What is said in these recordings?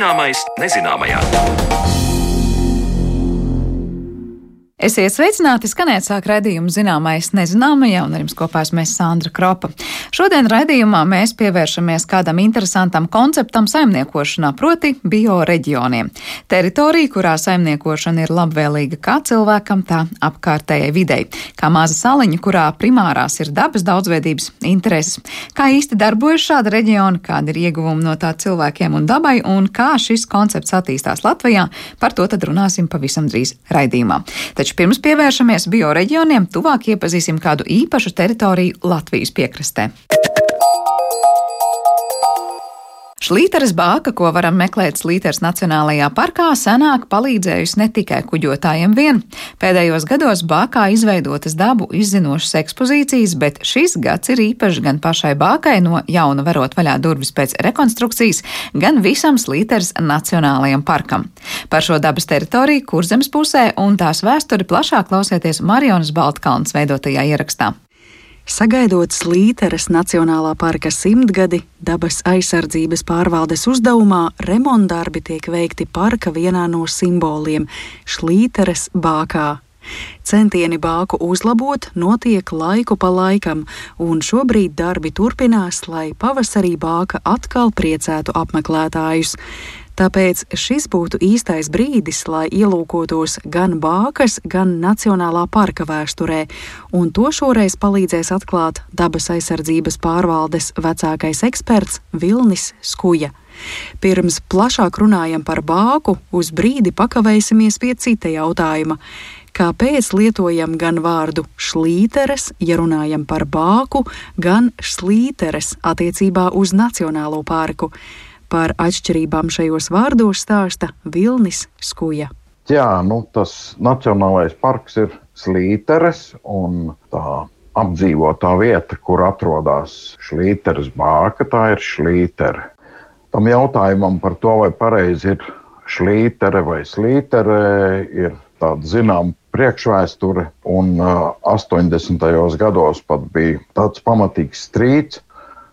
Zināmais nezināmajā. Esiet sveicināti, skanēt sāk raidījumu zināmais nezināmajā, un ar jums kopā esmu Sandra Kropa. Šodien raidījumā mēs pievēršamies kādam interesantam konceptam saimniekošanā, proti bioreģioniem. Teritorija, kurā saimniekošana ir labvēlīga kā cilvēkam, tā apkārtējai videi. Kā maza saliņa, kurā primārās ir dabas daudzveidības intereses. Kā īsti darbojas šāda reģiona, kāda ir ieguvuma no tā cilvēkiem un dabai, un kā šis koncepts attīstās Latvijā, par to tad runāsim pavisam drīz raidījumā. Taču Taču pirms pievēršamies bioreģioniem, tuvāk iepazīsim kādu īpašu teritoriju Latvijas piekrastē. Šlīteres bāka, ko varam meklēt Slīteres Nacionālajā parkā, senāk palīdzējusi ne tikai kuģotājiem vien. Pēdējos gados bākā izveidotas dabu izzinošas ekspozīcijas, bet šis gads ir īpašs gan pašai bākai no jauna verot vaļā durvis pēc rekonstrukcijas, gan visam Slīteres Nacionālajam parkam. Par šo dabas teritoriju kurzemes pusē un tās vēsturi plašāk klausieties Marionas Baltkalns veidotajā ierakstā. Sagaidot Slīteres Nacionālā parka simtgadi, dabas aizsardzības pārvaldes uzdevumā remontdarbi tiek veikti parka vienā no simboliem - Šlīteres bākā. Centieni bāku uzlabot notiek laiku pa laikam, un šobrīd darbi turpinās, lai pavasarī bāka atkal priecētu apmeklētājus. Tāpēc šis būtu īstais brīdis, lai ielūkotos gan Bākas, gan Nacionālā parka vēsturē, un to šoreiz palīdzēs atklāt dabas aizsardzības pārvaldes vecākais eksperts Vilnis Skuja. Pirms plašāk runājam par bāku, uz brīdi pakavēsimies pie cita jautājuma. Kāpēc lietojam gan vārdu šlīteres, ja runājam par bāku, gan slīteres attiecībā uz Nacionālo parku? Par atšķirībām šajos vārdos stāsta Vilnis Skuja. Jā, nu, tas Nacionālais parks ir slīteres un tā apdzīvotā vieta, kur atrodas šlīteres bāka, tā ir šlītere. Tam jautājumam par to, vai pareizi ir šlītere vai slītere, ir tāda zināma priekšvēsture, un 80. gados pat bija tāds pamatīgs strīds,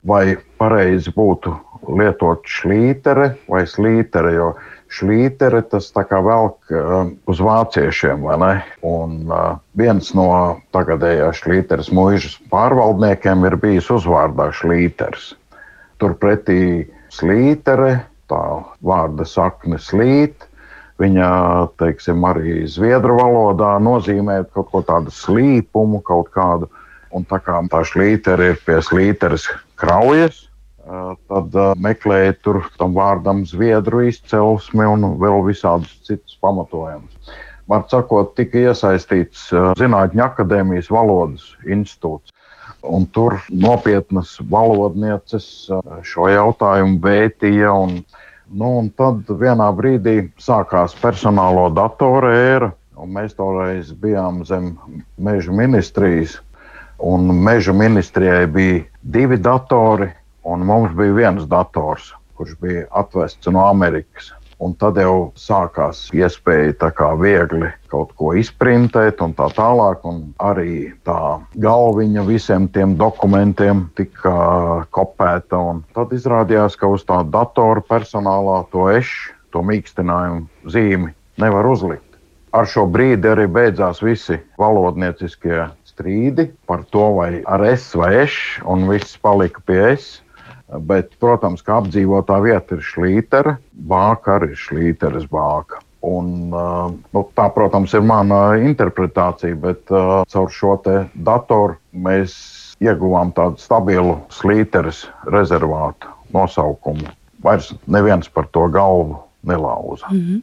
vai pareizi būtu lietot šlītere vai slītere, jo šlītere tas tā kā velk uh, uz vāciešiem, vai ne? Un uh, viens no tagadējās šlīteres mūžas pārvaldniekiem ir bijis uzvārdā šlīters. Turpretī slītere, tā vārda sakne slīt, viņa, teiksim, arī zviedru valodā nozīmē kaut ko tādu slīpumu, kaut kādu. Un tā kā tā šlītere ir pie slīteres kraujas, tad meklēja tur tam vārdam zviedru izcelsmi un vēl visādus citus pamatojumus. Var sakot, tika iesaistīts Zinātņu akadēmijas valodas institūts. Un tur nopietnas valodnieces šo jautājumu vētīja. Un, nu, un tad vienā brīdī sākās personālo datoru ēra, un mēs toreiz bijām zem meža ministrijas. Meža ministrijai bija divi datori, Un mums bija viens dators, kurš bija atvests no Amerikas. Un tad jau sākās iespēja tā kā viegli kaut ko izprintēt, un tā tālāk. Un arī tā galviņa visiem tiem dokumentiem tika kopēta. Tad izrādījās, ka uz tā datora personālā to ešu, to mīkstinājumu zīmi nevar uzlikt. Ar šo brīdi arī beidzās visi valodnieciskie strīdi par to, vai ar es vai es, un viss palika pie es. Bet, protams, ka apdzīvotā vieta ir šlītera, bāka arī ir šlīteres bāka. Un, nu, tā, protams, ir mana interpretācija, bet uh, caur šo datoru mēs ieguvām tādu stabilu slīteres rezervātu nosaukumu. Vairs neviens par to galvu nelauza. Mm -hmm.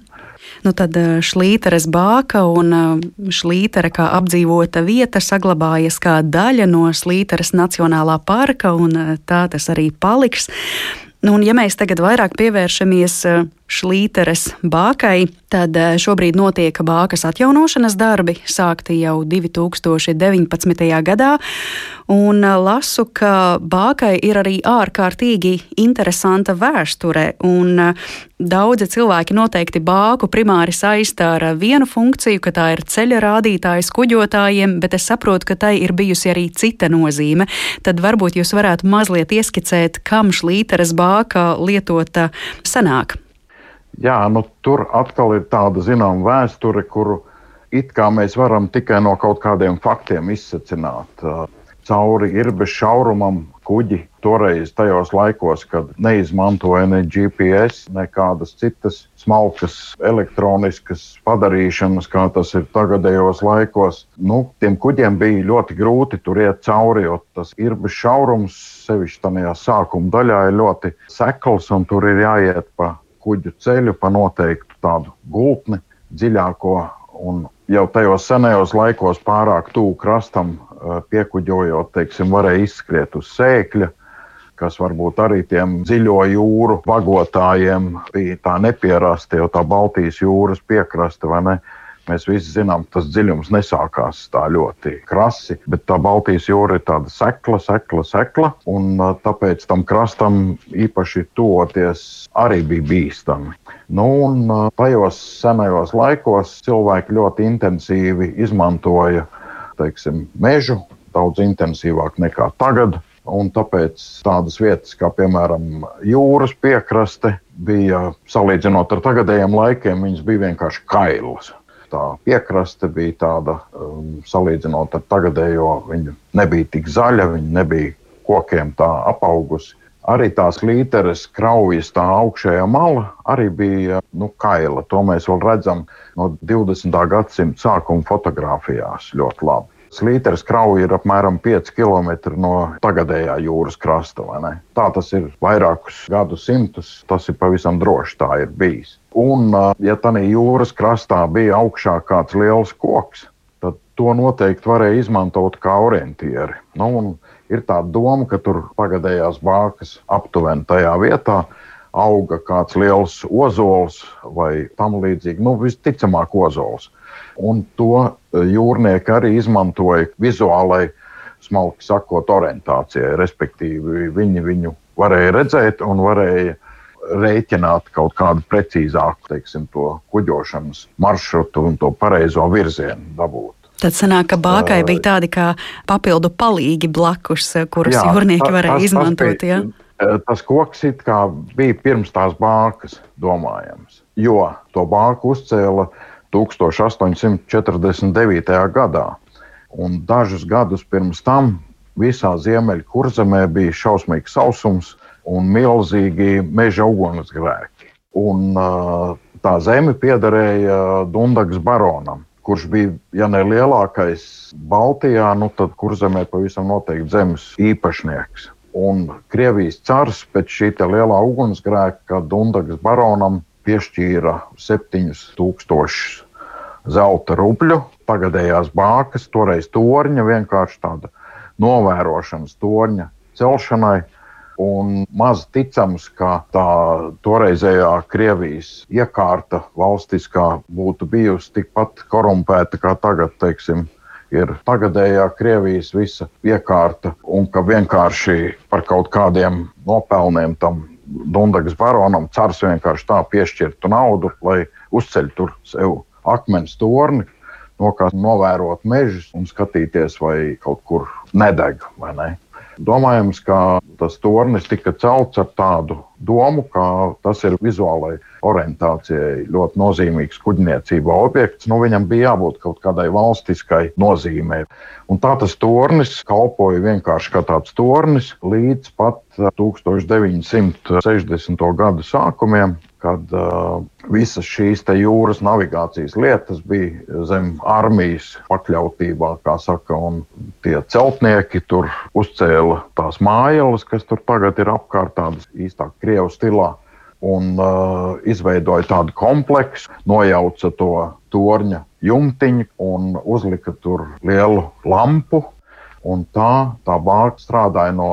Nu, tad eh, šlīteres bāka un eh, šlītere kā apdzīvota vieta saglabājas kā daļa no Slīteres Nacionālā parka, un eh, tā tas arī paliks. Nu, un, ja mēs tagad vairāk pievēršamies Šlīteres bākai, tad eh, šobrīd notiek bākas atjaunošanas darbi, sākti jau 2019. gadā. Un eh, lasu, ka bākai ir arī ārkārtīgi interesanta vēsture. Eh, daudzi cilvēki noteikti bāku primāri saistā ar vienu funkciju, ka tā ir ceļa rādītājs kuģotājiem, bet es saprotu, ka tai ir bijusi arī cita nozīme. Tad varbūt jūs varētu mazliet ieskicēt, kam šlīteres bāka lietota senāk. Jā, nu, tur atkal ir tāda zināmā vēsture, kuru it kā mēs varam tikai no kaut kādiem faktiem izsacināt. Cauri ir bez šaurumam kuģi toreiz, tajos laikos, kad neizmantoja ne GPS, nekādas citas smalkas elektroniskas padarīšanas, kā tas ir tagadējos laikos. Nu, tiem kuģiem bija ļoti grūti tur iet cauri, jo tas ir bez šaurums, sevišķi tajā sākuma daļā ir ļoti sekls, un tur ir jāiet pa kuģu ceļu, pa noteiktu tādu gultni dziļāko. Un jau tajos senajos laikos pārāk tuvu krastam piekuģojot, teiksim, varēja izskriet uz sēkļa, kas varbūt arī tiem dziļo jūru vagotājiem bija tā nepierasta, jo tā Baltijas jūras piekraste vai ne. Mēs visi zinām, tas dziļums nesākās tā ļoti krasi, bet tā Baltijas jūra ir tāda sekla, sekla, sekla. Un tāpēc tam krastam īpaši tuvoties arī bija bīstami. Nu, un tajos senajos laikos cilvēki ļoti intensīvi izmantoja teiksim, mežu daudz intensīvāk nekā tagad. Un tāpēc tādas vietas, kā piemēram jūras piekraste, bija salīdzinot ar tagadējiem laikiem, viņas bija vienkārši kailas. Tā piekraste bija tāda, um, salīdzinot ar tagadējo, viņa nebija tik zaļa, viņa nebija kokiem tā apaugusi. Arī tās līteres kraujas, tā augšējā mala arī bija nu, kaila. To mēs vēl redzam no 20. gadsimta sākuma fotografijās ļoti labi. Slīteres krauja ir apmēram 5 km no tagadējā jūras krasta. Tā tas ir vairākus gadsimtus, tas ir pavisam droši tā ir bijis. Un, ja tā jūras krastā bija augšā kāds liels koks, tad to noteikti varēja izmantot kā orientieri. Nu, ir tā doma, ka tur tagadējās bākas aptuveni tajā vietā auga kāds liels ozols vai tam līdzīgi, nu, visticamāk, ozols. Un to jūrnieki arī izmantoja vizuālai, smalki sakot, orientācijai. Respektīvi, viņi viņu varēja redzēt un varēja rēķināt kaut kādu precīzāku teiksim, kuģošanas maršrutu un to pareizo virzienu dabūt. Tad sanāk, ka bākai bija tādi kā papildu palīgi blakus, kurus jā, jūrnieki varēja tas, izmantot. Tas, bija, ja? tas koks it kā bija pirms tās bākas domājams, jo to bāku uzcēla uh, 1849. gadā. Un dažus gadus pirms tam visā Ziemeļkurzemē bija šausmīgs sausums un milzīgi meža ugunsgrēki. Un, tā zeme piederēja Dunkas baronam, kurš bija, ja ne lielākais Baltijā, nu tad kurzemē pavisam noteikti zemes īpašnieks. Un Krievijas cars pēc šī lielā ugunsgrēka Dunkas baronam piešķīra 7000 zelta rubļu, tagadējās bākas, toreiz torņa, vienkārši tāda novērošanas torņa celšanai. Un maz ticams, ka tā toreizējā Krievijas iekārta valstiskā būtu bijusi tikpat korumpēta kā tagad, teiksim, ir tagadējā Krievijas visa iekārta, un ka vienkārši par kaut kādiem nopelniem tam Dunkas baronam cars vienkārši tā piešķirtu naudu, lai uzceļ tur sev akmens torni, no kā novērot mežus un skatīties, vai kaut kur nedeg vai ne. Domājams, ka tas tornis tika celts ar tādu domu, ka tas ir vizuālai orientācijai ļoti nozīmīgs kuģniecībā objekts. Nu, viņam bija jābūt kaut kādai valstiskai nozīmei. Un tā tas tornis kalpoja vienkārši kā tāds tornis līdz pat 1960. gadu sākumiem, kad uh, visas šīs jūras navigācijas lietas bija zem armijas pakļautībā, kā saka, un tie celtnieki tur uzcēla tās mājas, kas tur tagad ir apkārt, tādas īstāk krievu stilā. Un uh, izveidoja tādu kompleksu, nojauca to torņa jumtiņu un uzlika tur lielu lampu, Un tā, tā bāka strādāja no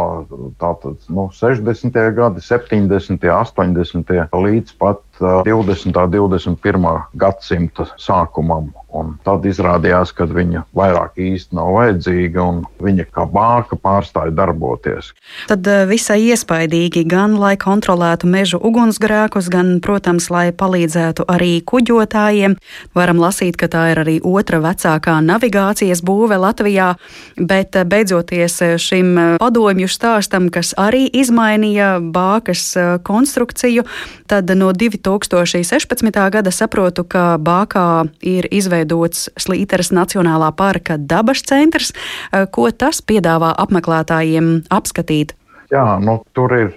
tātad, nu, 60. gadi, 70. 80. līdz pat 20. un 21. gadsimta sākumam. Un tad izrādījās, ka viņa vairāk īsti nav vajadzīga un viņa kā bāka pārstāja darboties. Tad visai iespaidīgi gan, lai kontrolētu mežu ugunsgrēkus, gan, protams, lai palīdzētu arī kuģotājiem. Varam lasīt, ka tā ir arī otra vecākā navigācijas būve Latvijā, bet beidzoties šim padomju stāstam, kas arī izmainīja bākas konstrukciju, tad no 2000. 2016. gada saprotu, ka Bākā ir izveidots Slīteres Nacionālā parka dabas centrs. Ko tas piedāvā apmeklētājiem apskatīt? Jā, nu, tur ir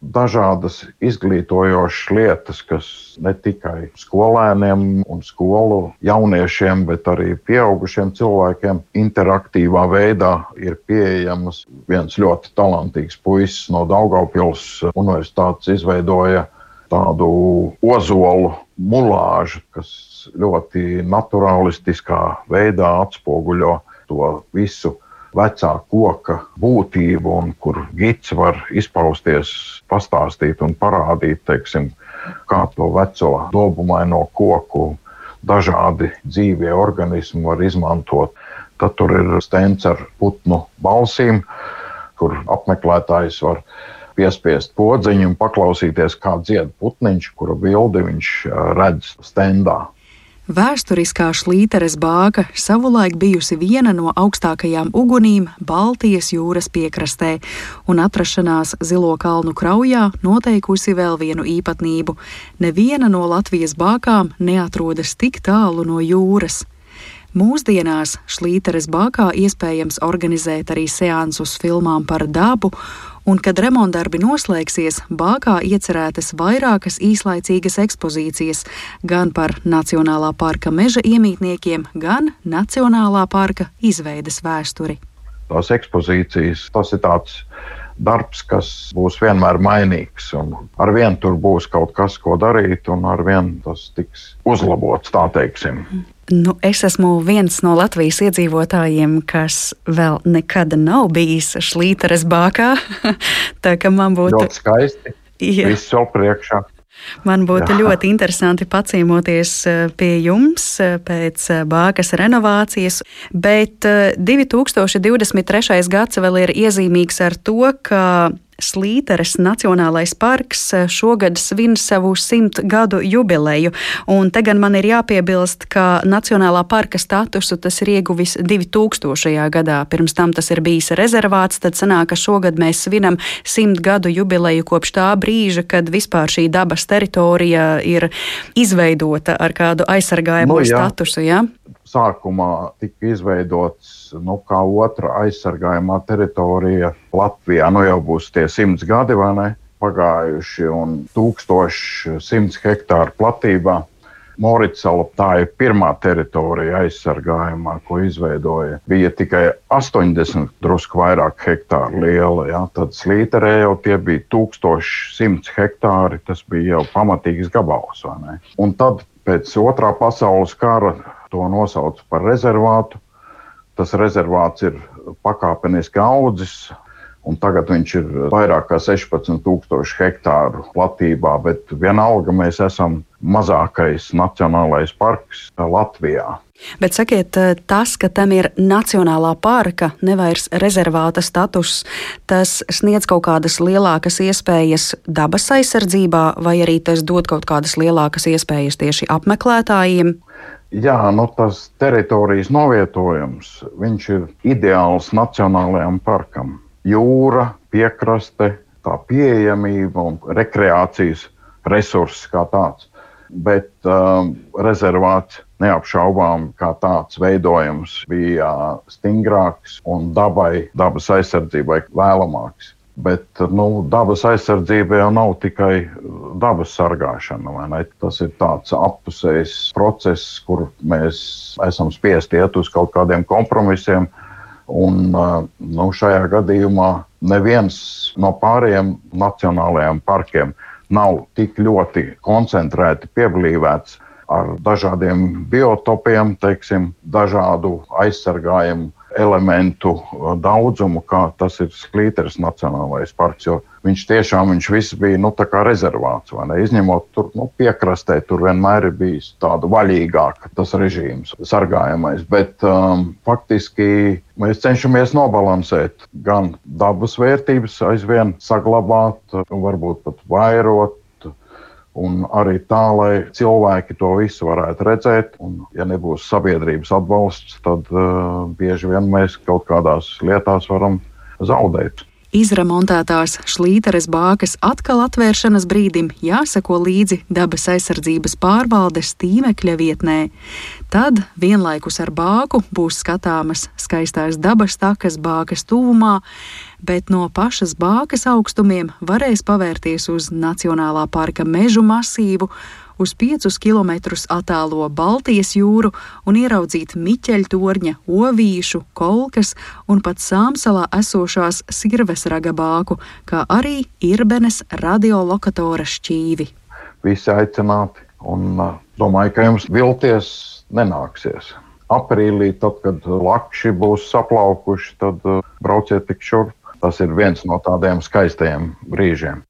dažādas izglītojošas lietas, kas ne tikai skolēniem un skolu jauniešiem, bet arī pieaugušiem cilvēkiem interaktīvā veidā ir pieejamas. Viens ļoti talantīgs puisis no Daugaupils universitātes izveidoja tādu ozolu mulāžu, kas ļoti naturālistiskā veidā atspoguļo to visu vecā koka būtību, un kur gids var izpausties, pastāstīt un parādīt, teiksim, kā to veco dobumaino koku dažādi dzīvie organismi var izmantot. Tad tur ir stends ar putnu balsīm, kur apmeklētājs var piespiest podziņu un paklausīties, kā dzied putniņš, kura bildi viņš redz stendā. Vēsturiskā Šlīteres bāka savulaik bijusi viena no augstākajām ugunīm Baltijas jūras piekrastē, un atrašanās Zilo kalnu kraujā noteikusi vēl vienu īpatnību - neviena no Latvijas bākām neatrodas tik tālu no jūras. Mūsdienās Šlīteres bākā iespējams organizēt arī seansus filmām par dabu, un, kad remontdarbi noslēgsies, bākā iecerētas vairākas īslaicīgas ekspozīcijas gan par Nacionālā parka meža iemītniekiem, gan Nacionālā parka izveides vēsturi. Tās ekspozīcijas, tas ir tāds darbs, kas būs vienmēr mainīgs. Ar vienu tur būs kaut kas, ko darīt, un ar vienu tas tiks uzlabots, tā teiksim. Nu, es esmu viens no Latvijas iedzīvotājiem, kas vēl nekad nav bijis Šlīteres bākā. Tā kā man būtu ļoti skaisti. Jā. Viss vēl priekšā. Man būtu Jā. ļoti interesanti paciemoties eh, pie jums eh, pēc eh, bākas renovācijas, bet 2023. gads vēl ir iezīmīgs ar to, ka Slīteres Nacionālais parks eh, šogad svin savu simt gadu jubileju. Un te gan man ir jāpiebilst, ka Nacionālā parka statusu tas ir ieguvis 2000. gadā. Pirms tam tas ir bijis rezervāts, tad sanāk, ka šogad mēs svinam simt gadu jubileju kopš tā brīža, kad vispār šī dabas teritorija ir izveidota ar kādu aizsargājumu no, nu, statusu. Ja? Sākumā tika izveidots nu, kā otra aizsargājumā teritorija Latvijā. Nu jau būs tie simts gadi, vai ne? Pagājuši un 1100 hektāru platībā. Moritsala tā ir pirmā teritorija aizsargājumā, ko izveidoja. Bija tikai 80, drusku vairāk hektāru liela. Ja? Tad slīterē jau tie bija 1100 hektāri. Tas bija jau pamatīgs gabals. Un tad pēc otrā pasaules kara to nosauc par rezervātu. Tas rezervāts ir pakāpeniski audzis, un tagad viņš ir vairāk kā 16,000 hektāru platībā, bet vienalga mēs esam mazākais nacionālais parks Latvijā. Bet sakiet, tas, ka tam ir nacionālā parka, nevis rezervāta status, tas sniedz kaut kādas lielākas iespējas dabas aizsardzībā, vai arī tas dod kaut kādas lielākas iespējas tieši apmeklētājiem? Jā, nu tas teritorijas novietojums ir ideāls nacionālajam parkam. Jūra, piekraste, tā pieejamība un rekreācijas resurss kā tāds. Bet um, rezervāts neapšaubām kā tāds veidojums bija stingrāks un dabai, dabas aizsardzībai vēlamāks. Bet nu, dabas aizsardzība jau nav tikai dabas sargāšana. Tas ir tāds apusējs process, kur mēs esam spiesti iet uz kaut kādiem kompromisiem. Un, nu, šajā gadījumā neviens no pārējiem nacionālajiem parkiem nav tik ļoti koncentrēti pieblīvēts ar dažādiem biotopiem, teiksim, dažādu aizsargājumu elementu uh, daudzumu, kā tas ir Sklīteres Nacionālais parks. Viņš tiešām viņš viss bija nu, rezervāts, izņemot tur nu, piekrastē, tur vienmēr ir bijis tāds vaļīgāks tas režīms, sargājamais. Bet um, faktiski mēs cenšamies nobalansēt gan dabas vērtības, aizvien saglabāt, varbūt pat vairot Un arī tā, lai cilvēki to visu varētu redzēt, un, ja nebūs sabiedrības atbalsts, tad uh, bieži vien mēs kaut kādās lietās varam zaudēt. Izremontētās šlīteres bākas atkal atvēršanas brīdim jāsako līdzi dabas aizsardzības pārvaldes tīmekļa vietnē. Tad vienlaikus ar bāku būs skatāmas skaistās dabas takas bākas tuvumā, bet no pašas bākas augstumiem varēs pavērties uz Nacionālā parka mežu masīvu uz 5 km attālo Baltijas jūru un ieraudzīt Miķeļtorņa, Ovīšu, Kolkas un pat Sāmsalā esošās Sirves ragabāku, kā arī Irbenes radiolokatora šķīvi. Visi aicināti un domāju, ka jums vilties nenāksies. Aprīlī, tad, kad lakši būs saplaukuši, tad brauciet tik šurp. Tas ir viens no tādiem skaistajiem brīžiem.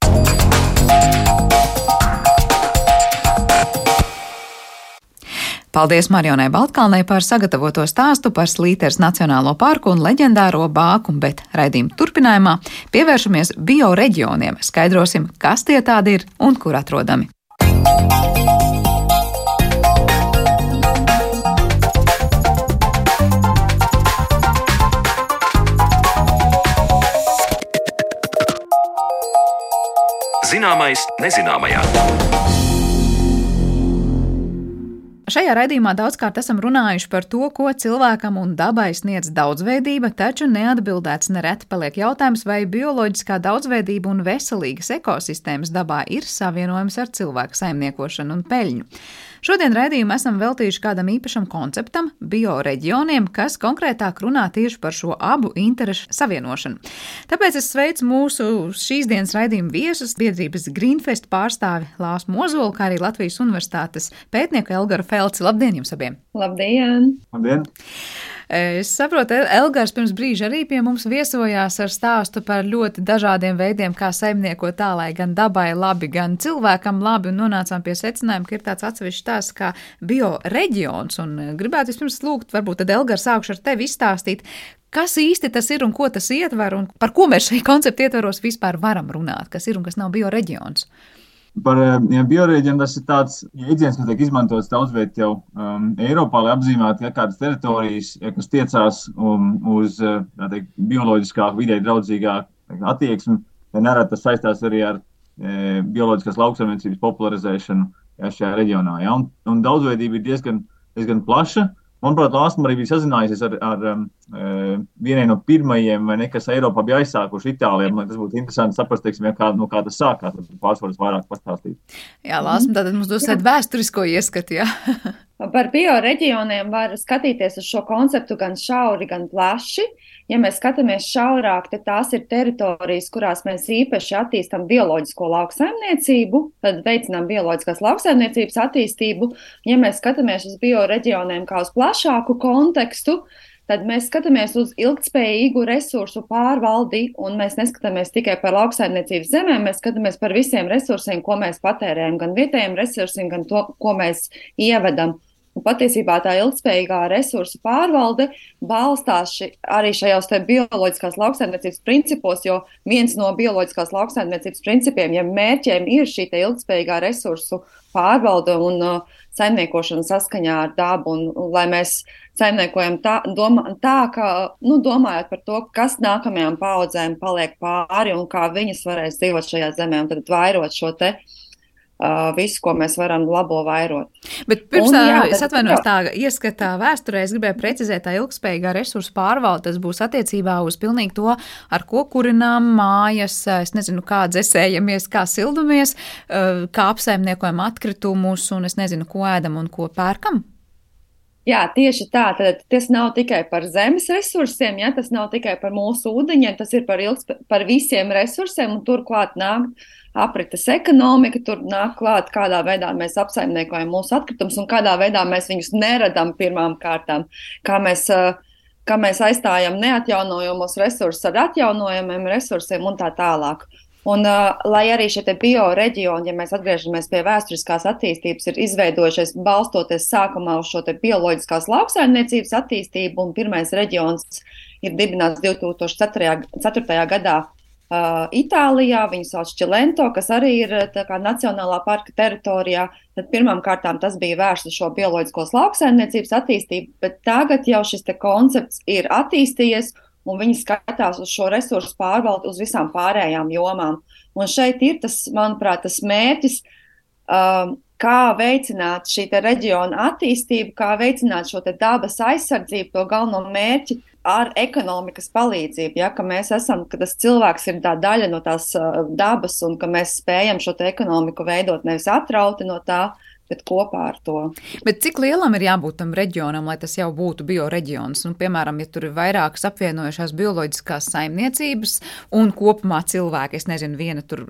Paldies Marionai Baltkalnei par sagatavoto stāstu par Slīters Nacionālo parku un leģendāro bāku, bet raidījuma turpinājumā pievēršamies bioreģioniem, skaidrosim, kas tie tādi ir un kur atrodami. Zināmais nezināmajā. Šajā raidījumā daudzkārt esam runājuši par to, ko cilvēkam un dabai sniedz daudzveidība, taču neatbildēts nereti paliek jautājums, vai bioloģiskā daudzveidība un veselīgas ekosistēmas dabā ir savienojams ar cilvēku saimniekošanu un peļņu. Šodien raidījumu esam veltījuši kādam īpašam konceptam, bioreģioniem, kas konkrētāk runā tieši par šo abu interešu savienošanu. Tāpēc es sveicu mūsu šīs dienas raidījuma viesus, biedrības Greenfest pārstāvi Lāsu Mozolu, kā arī Latvijas Universitātes pētnieku Elgaru Felci. Labdien jums abiem! Labdien! Labdien. Es saprotu, Elgars pirms brīža arī pie mums viesojās ar stāstu par ļoti dažādiem veidiem, kā saimniekot tā, lai gan dabai labi, gan cilvēkam labi, un nonācām pie secinājuma, ka ir tāds atsevišķs tās kā bioreģions, un gribētu vispirms lūgt, varbūt tad Elgars sākšu ar tevi izstāstīt, Kas īsti tas ir un ko tas ietver, un par ko mēs šai konceptu ietveros vispār varam runāt, kas ir un kas nav bioreģions? Par ja biorēģiem tas ir tāds jēdziens, kas tiek izmantots daudz viet jau um, Eiropā, lai apzīmētu ja, kādas teritorijas, ja, kas tiecās um, uz teikt, bioloģiskāk, vidē draudzīgāk attieksmi. Nerad tas saistās arī ar e, bioloģiskās lauksaimniecības popularizēšanu ja, šajā reģionā. Ja, un, un daudzveidība ir diezgan, diezgan plaša. Manuprāt, Lāsma arī bija sazinājusies ar, ar um, vienai no pirmajiem, ne, kas Eiropā bija aizsākuši Itālijā. Man tas būtu interesanti saprast, teiksim, ja kā, no kā tas sākās. Tad pārsvaras vairāk pastāstīt. Jā, Lāsma, tātad mums dosiet vēsturisko ieskatu, jā. Par bioreģioniem var skatīties uz šo konceptu gan šauri, gan plaši. Ja mēs skatāmies šaurāk, tad tās ir teritorijas, kurās mēs īpaši attīstām bioloģisko lauksaimniecību, tad veicinām bioloģiskās lauksaimniecības attīstību. Ja mēs skatāmies uz bioreģioniem kā uz plašāku kontekstu, tad mēs skatāmies uz ilgspējīgu resursu pārvaldi, un mēs neskatāmies tikai par lauksaimniecības zemēm, mēs skatāmies par visiem resursiem, ko mēs patērējam, gan vietējiem resursiem, gan to, ko mēs ievedam. Un patiesībā tā ilgspējīgā resursu pārvalde balstās ši, arī šajos bioloģiskās lauksaimniecības principos, jo viens no bioloģiskās lauksaimniecības principiem, ja mērķiem ir šī ilgspējīgā resursu pārvalde un uh, saimniekošana saskaņā ar dabu, un, un lai mēs saimniekojam tā, domā, tā ka, nu, domājot par to, kas nākamajām paudzēm paliek pāri un kā viņas varēs dzīvot šajā zemē, un tad vairot šo te uh, Uh, visu, ko mēs varam labo vairot. Bet pirms un, tā, jā, es atvainojos tā ieskatā vēsturē, es gribēju precizēt, tā ilgspējīgā resursu pārvalde, tas būs attiecībā uz pilnīgi to, ar ko kurinām mājas, es nezinu, kā dzesējamies, kā sildamies, uh, kā apsaimniekojam atkritumus un es nezinu, ko ēdam un ko pērkam. Jā, tieši tā. Tad tas nav tikai par zemes resursiem, ja, tas nav tikai par mūsu ūdeņiem, tas ir par, ilgs, par visiem resursiem, turklāt nāk aprites ekonomika, tur nāk klāt, kādā veidā mēs apsaimniekojam mūsu atkritumus un kādā veidā mēs viņus neradam pirmām kārtām, kā mēs, kā mēs aizstājam neatjaunojamos resursus ar atjaunojamiem resursiem un tā tālāk. Un, uh, lai arī šie bioreģioni, ja mēs atgriežamies pie vēsturiskās attīstības, ir izveidojušies balstoties sākumā uz šo bioloģiskās lauksaimniecības attīstību, un pirmais reģions ir dibināts 2004. gadā uh, Itālijā, viņu sauc Čilento, kas arī ir kā, Nacionālā parka teritorijā. Tad pirmām kārtām tas bija vērsts uz šo bioloģiskos lauksaimniecības attīstību, bet tagad jau šis koncepts ir attīstījies. Un viņi skatās uz šo resursu pārvaldi, uz visām pārējām jomām. Un šeit ir tas, manuprāt, tas mērķis, um, kā veicināt šī reģiona attīstību, kā veicināt šo dabas aizsardzību, to galveno mērķi ar ekonomikas palīdzību. Ja, ka mēs esam, ka tas cilvēks ir tā daļa no tās uh, dabas un ka mēs spējam šo ekonomiku veidot nevis atrauti no tā, bet kopā ar to. Bet cik lielam ir jābūt tam reģionam, lai tas jau būtu bioreģions? Nu, piemēram, ja tur ir vairākas apvienojušās bioloģiskās saimniecības un kopumā cilvēki, es nezinu, viena tur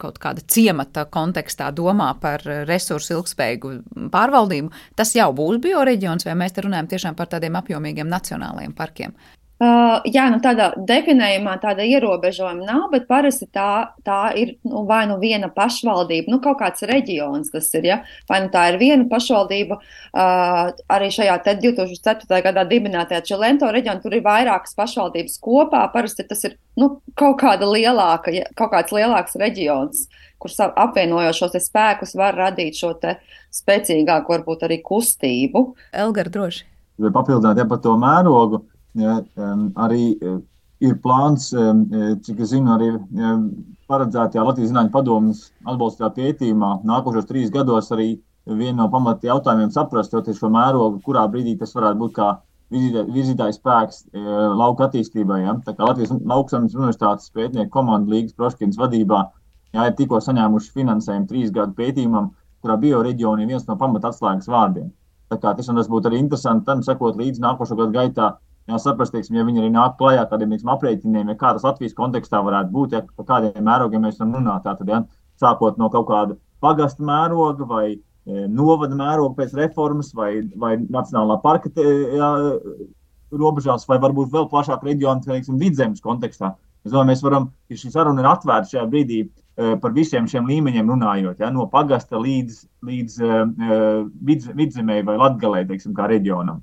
kaut kāda ciemata kontekstā domā par resursu ilgspējīgu pārvaldību, tas jau būs bioreģions, vai mēs te runājam tiešām par tādiem apjomīgiem nacionālajiem parkiem? Uh, jā, nu tādā definējumā tāda ierobežojuma nav, bet parasti tā, tā ir nu, vai nu viena pašvaldība, nu kaut kāds reģions tas ir, ja? vai nu tā ir viena pašvaldība, uh, arī šajā 2004. gadā dibinātajā Čilento reģionā, tur ir vairākas pašvaldības kopā, parasti tas ir nu, kaut kāda lielāka, kaut kāds lielāks reģions, kurš apvienojošos spēkus var radīt šo te spēcīgāku, varbūt arī kustību. Elgar droši. Vai papildināt ja, par to mērogu? Ja, arī e, ir plāns, e, cik es zinu, arī paredzētajā Latvijas Zinātņu padomus atbalstītā pētījumā nākošos trīs gados arī viena no pamata jautājumiem saprast, šo mērogu, kurā brīdī tas varētu būt kā virzītājs spēks e, lauka attīstībai. Ja? Tā kā Latvijas Lauksaimnes Universitātes pētnieku komanda Līgas Proškins vadībā jā, ir tikko saņēmuši finansējumu trīs gadu pētījumam, kurā bioreģioni ir viens no pamata atslēgas vārdiem. Tā kā tas, tas būtu arī interesanti tam sekot līdzi nākošo gadu gaitā, jāsaprast, teiksim, ja viņi arī nāk klajā ar tādiem teiksim, aprēķiniem, ja kā tas Latvijas kontekstā varētu būt, ja par kādiem mērogiem mēs varam runāt. Tātad, ja, sākot no kaut kāda pagasta mēroga vai e, novada mēroga pēc reformas vai, vai nacionālā parka te, ja, robežās, vai varbūt vēl plašāk reģionu, teiksim, vidzemes kontekstā. Es domāju, mēs varam, ja šī saruna ir atvērta šajā brīdī, par visiem šiem līmeņiem runājot, ja, no pagasta līdz, līdz uh, vidz, vidzemē vai latgalē, teiksim, kā reģionam.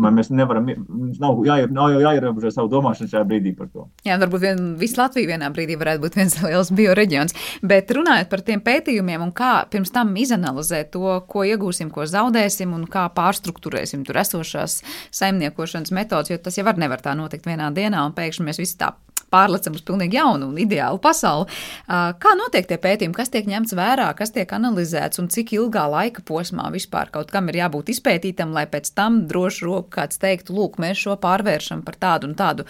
Man mēs nevaram, mums nav, jāier, nav jau jāierobežo savu domāšanu šajā brīdī par to. Jā, varbūt vien, visu Latviju vienā brīdī varētu būt viens liels bioreģions, bet runājot par tiem pētījumiem un kā pirms tam izanalizēt to, ko iegūsim, ko zaudēsim un kā pārstruktūrēsim tur esošās saimniekošanas metodas, jo tas jau var nevar tā notikt vienā dienā un pēkšņi mēs visi tā pārlecam uz pilnīgi jaunu un ideālu pasauli. Kā notiek tie pētījumi, kas tiek ņemts vērā, kas tiek analizēts un cik ilgā laika posmā vispār kaut kam ir jābūt izpētītam, lai pēc tam droši roku kāds teiktu, lūk, mēs šo pārvēršam par tādu un tādu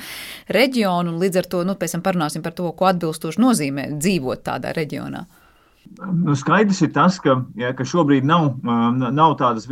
reģionu, un līdz ar to, nu, pēc tam parunāsim par to, ko atbilstoši nozīmē dzīvot tādā reģionā. Nu, skaidrs ir tas, ka, ja, ka šobrīd nav, nav tādas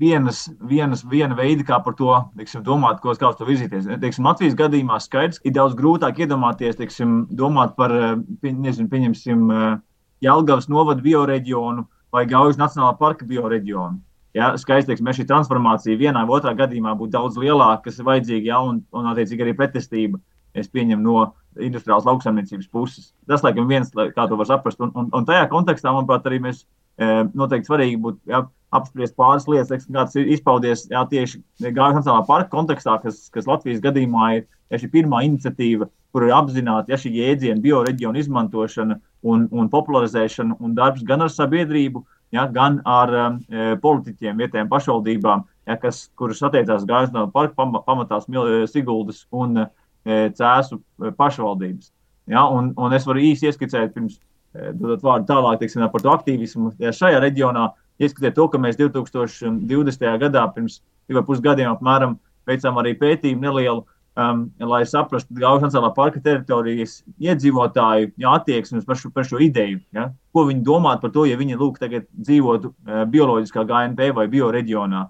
vienas, vienas, viena veida, kā par to teiksim, domāt, ko kā uz to virzīties. Teiksim, Latvijas gadījumā skaidrs, ir daudz grūtāk iedomāties, teiksim, domāt par, eh, nezinu, pieņemsim, eh, Jelgavas novadu bioreģionu vai Gaujas Nacionālā parka bioreģionu. Ja, skaidrs, teiksim, šī transformācija vienā vai otrā gadījumā būtu daudz lielāka, kas ir vajadzīga, ja, un, un attiecīgi arī pretestība, es pieņemu no industriālas lauksaimniecības puses. Tas, laikam, viens, kā to var saprast, un, un, un tajā kontekstā, manuprāt, arī mēs noteikti svarīgi būtu ja, apspriest pāris lietas, kāds ir izpaudies jā, tieši Gājas Nacionālā parka kontekstā, kas, kas Latvijas gadījumā ir ja šī pirmā iniciatīva, kur ir apzināti ja, šī jēdziena, bioreģionu izmantošana un, un popularizēšana un darbs gan ar sabiedrību, ja, gan ar um, politiķiem, vietējām pašvaldībām, ja, kas, kuras attiecās Gājas Nacionālā parka pam, pamatās Siguldas un e, Cēsu pašvaldības. Ja, un, un es varu īsi ieskicēt, pirms dodot vārdu tālāk, teiksim, par to aktīvismu ja šajā reģionā Ieskatiet to, ka mēs 2020. gadā, pirms diviem pusgadiem apmēram, veicām arī pētījumu nelielu, um, lai saprastu Gaujas Nacionālā parka teritorijas iedzīvotāju jā, attieksmi par, šo, par šo ideju. Ja? Ko viņi domā par to, ja viņi lūk, tagad dzīvotu uh, bioloģiskā GNP vai bioreģionā.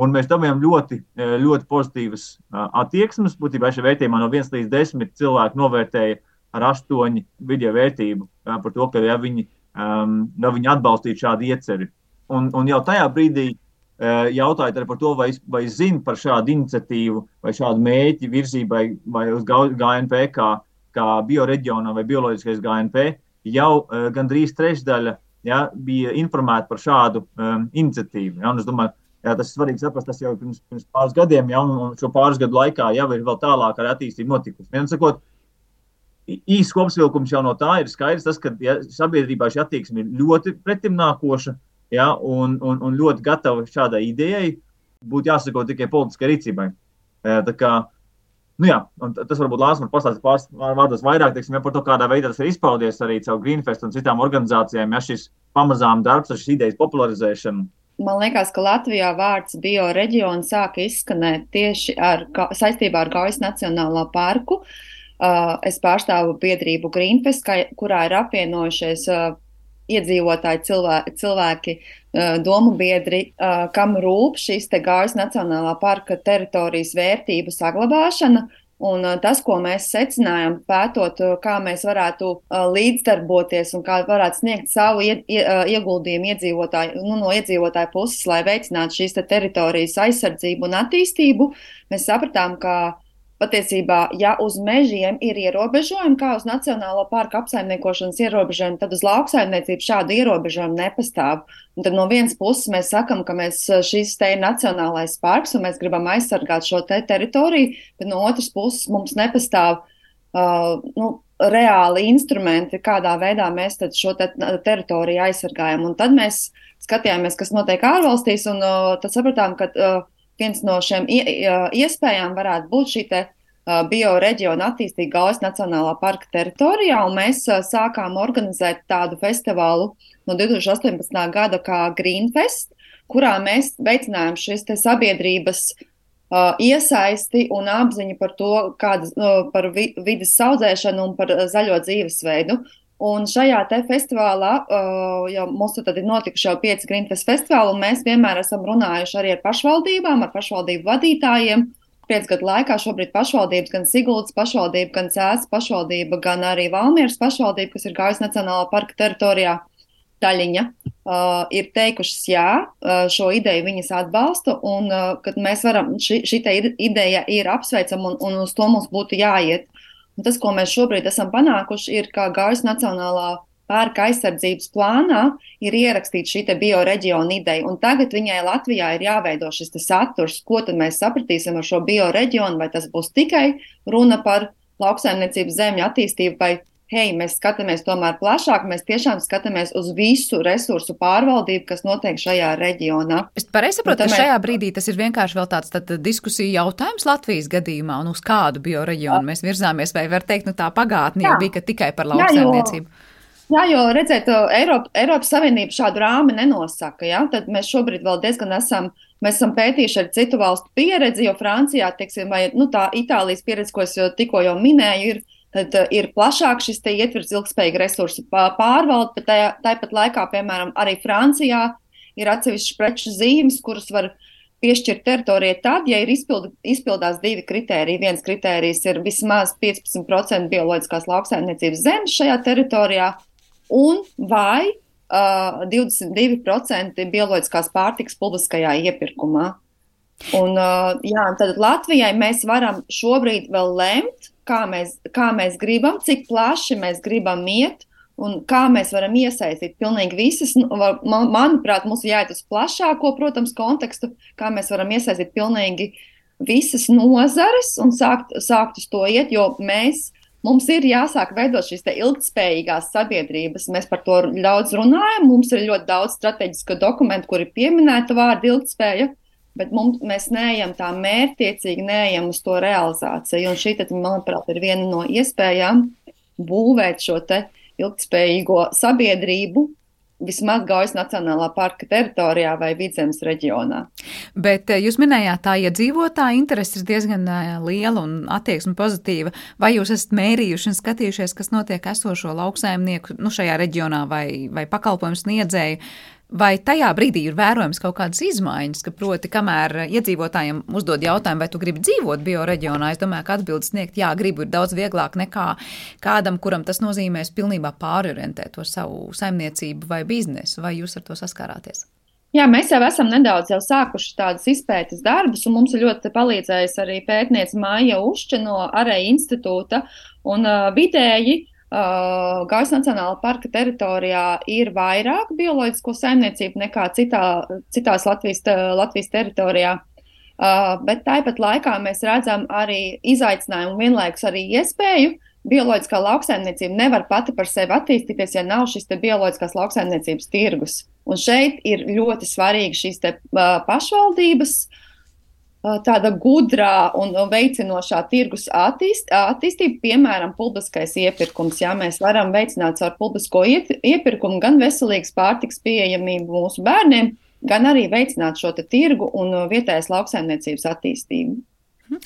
Un mēs dabūjām ļoti, uh, ļoti pozitīvas uh, attieksmes. Būtībā šajā vērtējumā no 1 līdz 10 cilvēku novērtēja ar 8 video vērtību par to, ka ja viņi, um, ja viņi atbalstītu šādu ieceri. Un, un jau tajā brīdī uh, jautājot par to, vai, vai zina par šādu iniciatīvu vai šādu mēķi virzībai vai uz GNP kā, kā bioreģionā vai bioloģiskais GNP, jau uh, gandrīz trešdaļa ja, bija informēta par šādu um, iniciatīvu. Ja, es domāju, jā, tas ir svarīgi saprast, tas jau pirms, pirms pāris gadiem, ja, un šo pāris gadu laikā jau ir vēl tālāk ar attīstību notikusi. Viens sakot, īsts kopsavilkums jau no tā ir skaidrs, tas, ka ja, sabiedrībā šī attieksme ir ļoti pretimnākoša ja, un, un, un ļoti gatavi šādai idejai, būtu jāsako tikai politiskai rīcībai. Tā kā Nu, jā, tas varbūt Lārs var pastāstīt pāris vārdos vairāk teiksim, ja par to, kādā veidā tas ir izpaudies arī caur Greenfest un citām organizācijām, ja šis pamazām darbs ar šīs idejas popularizēšanu. Man liekas, ka Latvijā vārds bioreģiona sāka izskanēt tieši ar, saistībā ar Gaujas Nacionālā parku. Uh, es pārstāvu biedrību Greenfest, kurā ir apvienojušies uh, iedzīvotāji, cilvēki, cilvēki domu biedri, kam rūp šīs te Gājas Nacionālā parka teritorijas vērtību saglabāšana. Un tas, ko mēs secinājām, pētot, kā mēs varētu līdzdarboties un kā varētu sniegt savu ieguldījumu iedzīvotāju, nu, no iedzīvotāju puses, lai veicinātu šīs te teritorijas aizsardzību un attīstību, mēs sapratām, ka Patiesībā, ja uz mežiem ir ierobežojumi, kā uz Nacionālo parku apsaimniekošanas ierobežojumi, tad uz lauksaimniecību šādu ierobežojumu nepastāv. Un tad no vienas puses mēs sakam, ka mēs, šis te ir nacionālais parks un mēs gribam aizsargāt šo te teritoriju, bet no otras puses mums nepastāv uh, nu, reāli instrumenti, kādā veidā mēs šo te teritoriju aizsargājam. Un tad mēs skatījāmies, kas notiek ārvalstīs, un uh, tad sapratām, ka uh, viens no šiem iespējām varētu būt šī bioreģiona attīstība Gaujas Nacionālā parka teritorijā, un mēs sākām organizēt tādu festivālu no 2018. gada kā Greenfest, kurā mēs veicinājām šīs sabiedrības uh, iesaisti un apziņu par to, kādas, uh, par vi vidas audzēšanu un par zaļo dzīvesveidu. Un šajā te festivālā, uh, jau mums tur ir notikuši jau pieci Greenfest festivāli, un mēs vienmēr esam runājuši arī ar pašvaldībām, ar pašvaldību vadītājiem. Pēc gadu laikā šobrīd pašvaldības, gan Siguldas pašvaldība, gan Cēzas pašvaldība, gan arī Valmieras pašvaldība, kas ir gājusi Nacionālā parka teritorijā, Taļiņa, uh, ir teikušas, jā, uh, šo ideju viņas atbalsta, un uh, ka mēs varam, šī, šī ideja ir apsveicama, un, un uz to mums būtu jāiet. Un tas, ko mēs šobrīd esam panākuši, ir, ka Gaujas Nacionālā pārka aizsardzības plānā ir ierakstīta šī bioreģiona ideja. Un tagad viņai Latvijā ir jāveido šis saturs, ko mēs sapratīsim ar šo bioreģionu, vai tas būs tikai runa par lauksaimniecības zemju attīstību vai hei, mēs skatāmies tomēr plašāk, mēs tiešām skatāmies uz visu resursu pārvaldību, kas notiek šajā reģionā. Es pareizi saprotu, ka šajā brīdī tas ir vienkārši vēl tāds tad, diskusiju jautājums Latvijas gadījumā, un uz kādu bioreģionu mēs virzāmies, vai var teikt, nu tā pagātne jau bija tikai par lauksaimniecību. Jā, jo redziet, Eiropa, Eiropas Savienība šādu rāmi nenosaka. Ja? Tad mēs šobrīd vēl diezgan esam, mēs esam pētījuši ar citu valstu pieredzi, jo Francijā, teiksim, vai nu, tā Itālijas pieredze, ko es jau tikko jau minēju, ir tad uh, ir plašāk šis ietvers ilgspējīga resursu pārvalde, bet tajā, tāpat laikā, piemēram, arī Francijā ir atsevišķas preču zīmes, kuras var piešķirt teritorijai tad, ja ir izpild, izpildās divi kritēriji. Viens kritērijs ir vismaz 15% bioloģiskās lauksaimniecības zemes šajā teritorijā, un vai uh, 22% bioloģiskās pārtikas publiskajā iepirkumā. Un, uh, jā, tad Latvijai mēs varam šobrīd vēl lemt, kā mēs, kā mēs gribam, cik plaši mēs gribam iet. Un kā mēs varam iesaistīt pilnīgi visas, nu, man, manuprāt, mums jāiet uz plašāko, protams, kontekstu, kā mēs varam iesaistīt pilnīgi visas nozares un sākt, sākt uz to iet, jo mēs, mums ir jāsāk veidot šīs ilgspējīgās sabiedrības. Mēs par to daudz runājam, mums ir ļoti daudz strateģisku dokumentu, kur ir pieminēta vārda ilgspēja bet mums, mēs neejam tā mērķiecīgi, neejam uz to realizāciju. Un šī, tad, manuprāt, ir viena no iespējām būvēt šo ilgspējīgo sabiedrību. Vismaz Gaujas Nacionālā parka teritorijā vai Vidzemes reģionā. Bet eh, jūs minējāt, tā iedzīvotāja ja interese ir diezgan eh, liela un attieksme pozitīva. Vai jūs esat mērījuši un skatījušies, kas notiek esošo lauksaimnieku nu, šajā reģionā vai, vai pakalpojumu sniedzēju Vai tajā brīdī ir vērojams kaut kādas izmaiņas, ka proti, kamēr iedzīvotājiem uzdod jautājumu, vai tu gribi dzīvot bioreģionā, es domāju, ka atbildes sniegt, jā, gribu, ir daudz vieglāk nekā kādam, kuram tas nozīmēs pilnībā pārorientēt to savu saimniecību vai biznesu, vai jūs ar to saskārāties? Jā, mēs jau esam nedaudz jau sākuši tādas izpētes darbus, un mums ļoti palīdzējis arī pētniece Māja Ušķa no Arēja institūta. Un uh, vidēji Uh, Gaujas Nacionāla parka teritorijā ir vairāk bioloģisko saimniecību nekā citā, citās Latvijas, Latvijas teritorijā. Uh, bet tāpat laikā mēs redzam arī izaicinājumu, vienlaikus arī iespēju. Bioloģiskā lauksaimniecība nevar pati par sevi attīstīties, ja nav šis bioloģiskās lauksaimniecības tirgus. Un šeit ir ļoti svarīgi šīs te, uh, pašvaldības tāda gudrā un veicinošā tirgus attīst, attīstība, piemēram, publiskais iepirkums. Jā, mēs varam veicināt caur publisko iepirkumu gan veselīgas pārtiks pieejamību mūsu bērniem, gan arī veicināt šo tirgu un vietējās lauksaimniecības attīstību.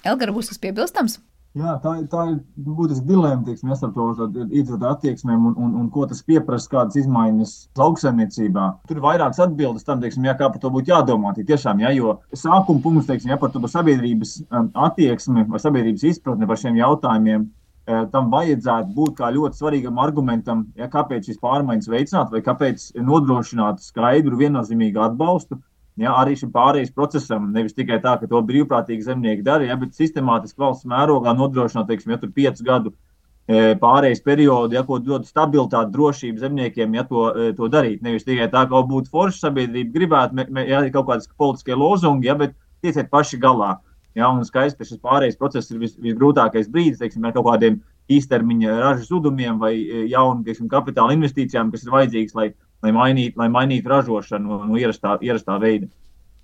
Elgar, būs kas piebilstams? Jā, tā, tā ir būtiska dilemma teiksim, ar to iedzīvotāju attieksmēm un, un, un ko tas pieprasa, kādas izmaiņas lauksaimniecībā. Tur ir vairākas atbildes tam, teiksim, jā, kā par to būtu jādomā. Tiešām, jā, jo sākuma punkts teiksim, jā, par to sabiedrības um, attieksmi vai sabiedrības izpratni par šiem jautājumiem. Eh, tam vajadzētu būt kā ļoti svarīgam argumentam, ja, kāpēc šīs pārmaiņas veicināt vai kāpēc nodrošināt skaidru, viennozīmīgu atbalstu Ja, arī šim pārējais procesam, nevis tikai tā, ka to brīvprātīgi zemnieki dara, ja, bet sistemātiski valsts mērogā nodrošināt, teiksim, ja tur piecu gadu e, pārējais periodu, ja ko dod stabilitāti, drošību zemniekiem, ja to, e, to darīt. Nevis tikai tā, ka būtu forša sabiedrība, gribētu, me, me, ja kaut kādas politiskie lozungi, ja, bet tieciet paši galā. Ja, un skaidrs, ka šis pārējais process ir vis, visgrūtākais brīdis, teiksim, ar kaut kādiem īstermiņa ražas zudumiem vai e, jaunu teiksim, kapitāla investīcijām, kas ir vajadzīgas, lai lai mainītu, lai mainītu ražošanu no, no ierastā, ierastā veida.